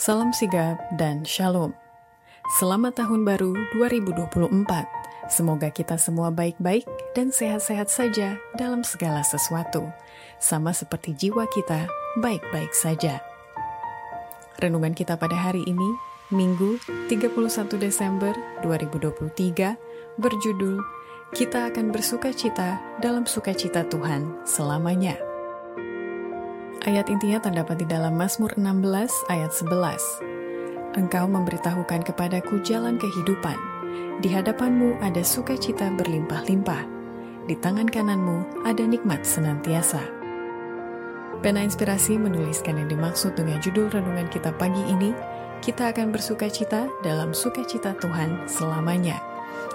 Salam sigap dan shalom. Selamat tahun baru 2024. Semoga kita semua baik-baik dan sehat-sehat saja dalam segala sesuatu. Sama seperti jiwa kita baik-baik saja. Renungan kita pada hari ini, Minggu 31 Desember 2023, berjudul Kita akan bersuka cita dalam sukacita Tuhan selamanya. Ayat intinya terdapat di dalam Mazmur 16 ayat 11. Engkau memberitahukan kepadaku jalan kehidupan. Di hadapanmu ada sukacita berlimpah-limpah. Di tangan kananmu ada nikmat senantiasa. Pena Inspirasi menuliskan yang dimaksud dengan judul renungan kita pagi ini, kita akan bersukacita dalam sukacita Tuhan selamanya.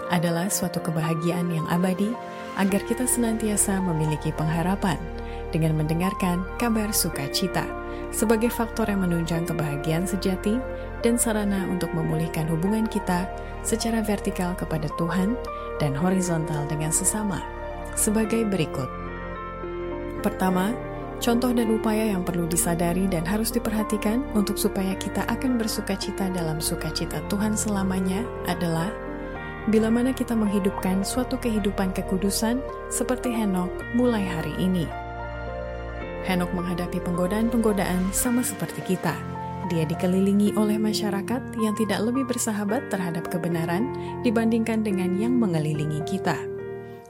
Adalah suatu kebahagiaan yang abadi agar kita senantiasa memiliki pengharapan – dengan mendengarkan kabar sukacita sebagai faktor yang menunjang kebahagiaan sejati dan sarana untuk memulihkan hubungan kita secara vertikal kepada Tuhan dan horizontal dengan sesama sebagai berikut. Pertama, contoh dan upaya yang perlu disadari dan harus diperhatikan untuk supaya kita akan bersukacita dalam sukacita Tuhan selamanya adalah bila mana kita menghidupkan suatu kehidupan kekudusan seperti Henok mulai hari ini. Henok menghadapi penggodaan-penggodaan sama seperti kita. Dia dikelilingi oleh masyarakat yang tidak lebih bersahabat terhadap kebenaran dibandingkan dengan yang mengelilingi kita.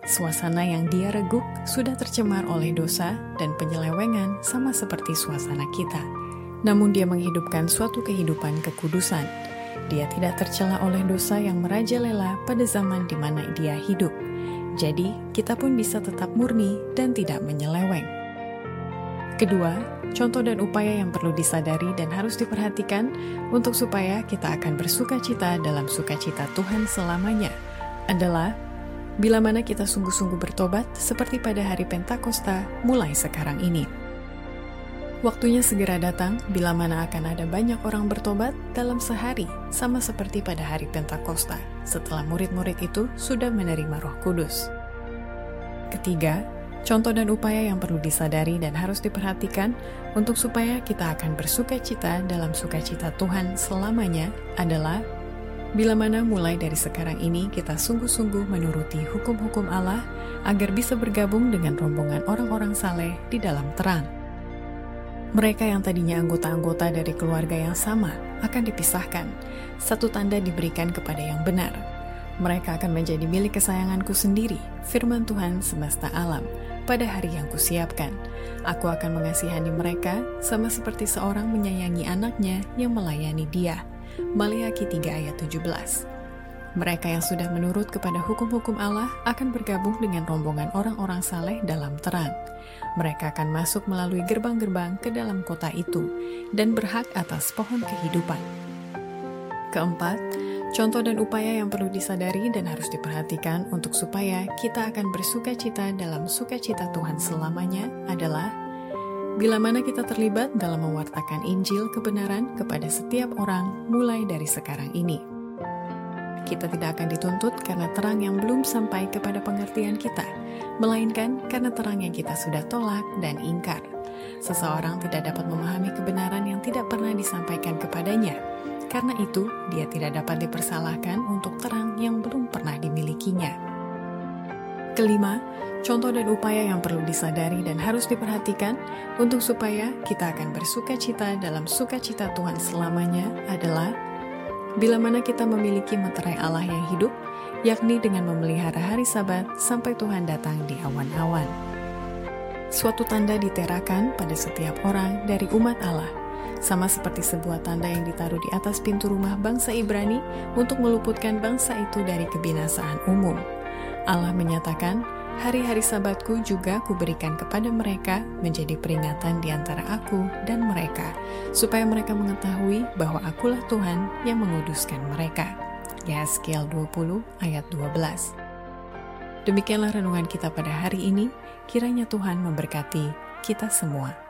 Suasana yang dia reguk sudah tercemar oleh dosa dan penyelewengan sama seperti suasana kita. Namun dia menghidupkan suatu kehidupan kekudusan. Dia tidak tercela oleh dosa yang merajalela pada zaman di mana dia hidup. Jadi, kita pun bisa tetap murni dan tidak menyeleweng. Kedua, contoh dan upaya yang perlu disadari dan harus diperhatikan untuk supaya kita akan bersuka cita dalam sukacita Tuhan selamanya adalah bila mana kita sungguh-sungguh bertobat seperti pada hari Pentakosta mulai sekarang ini. Waktunya segera datang bila mana akan ada banyak orang bertobat dalam sehari sama seperti pada hari Pentakosta setelah murid-murid itu sudah menerima roh kudus. Ketiga, Contoh dan upaya yang perlu disadari dan harus diperhatikan untuk supaya kita akan bersuka cita dalam sukacita Tuhan selamanya adalah bila mana mulai dari sekarang ini kita sungguh-sungguh menuruti hukum-hukum Allah agar bisa bergabung dengan rombongan orang-orang saleh di dalam terang. Mereka yang tadinya anggota-anggota dari keluarga yang sama akan dipisahkan. Satu tanda diberikan kepada yang benar. Mereka akan menjadi milik kesayanganku sendiri, firman Tuhan semesta alam pada hari yang kusiapkan. Aku akan mengasihani mereka sama seperti seorang menyayangi anaknya yang melayani dia. Maliaki 3 ayat 17 mereka yang sudah menurut kepada hukum-hukum Allah akan bergabung dengan rombongan orang-orang saleh dalam terang. Mereka akan masuk melalui gerbang-gerbang ke dalam kota itu dan berhak atas pohon kehidupan. Keempat, Contoh dan upaya yang perlu disadari dan harus diperhatikan untuk supaya kita akan bersuka cita dalam sukacita Tuhan selamanya adalah bila mana kita terlibat dalam mewartakan Injil kebenaran kepada setiap orang mulai dari sekarang ini. Kita tidak akan dituntut karena terang yang belum sampai kepada pengertian kita, melainkan karena terang yang kita sudah tolak dan ingkar. Seseorang tidak dapat memahami kebenaran yang tidak pernah disampaikan kepadanya, karena itu, dia tidak dapat dipersalahkan untuk terang yang belum pernah dimilikinya. Kelima, contoh dan upaya yang perlu disadari dan harus diperhatikan untuk supaya kita akan bersuka cita dalam sukacita Tuhan selamanya adalah bila mana kita memiliki meterai Allah yang hidup, yakni dengan memelihara hari sabat sampai Tuhan datang di awan-awan. Suatu tanda diterakan pada setiap orang dari umat Allah – sama seperti sebuah tanda yang ditaruh di atas pintu rumah bangsa Ibrani untuk meluputkan bangsa itu dari kebinasaan umum. Allah menyatakan, hari-hari sabatku juga kuberikan kepada mereka menjadi peringatan di antara aku dan mereka, supaya mereka mengetahui bahwa akulah Tuhan yang menguduskan mereka. Yeskiel 20 ayat 12 Demikianlah renungan kita pada hari ini, kiranya Tuhan memberkati kita semua.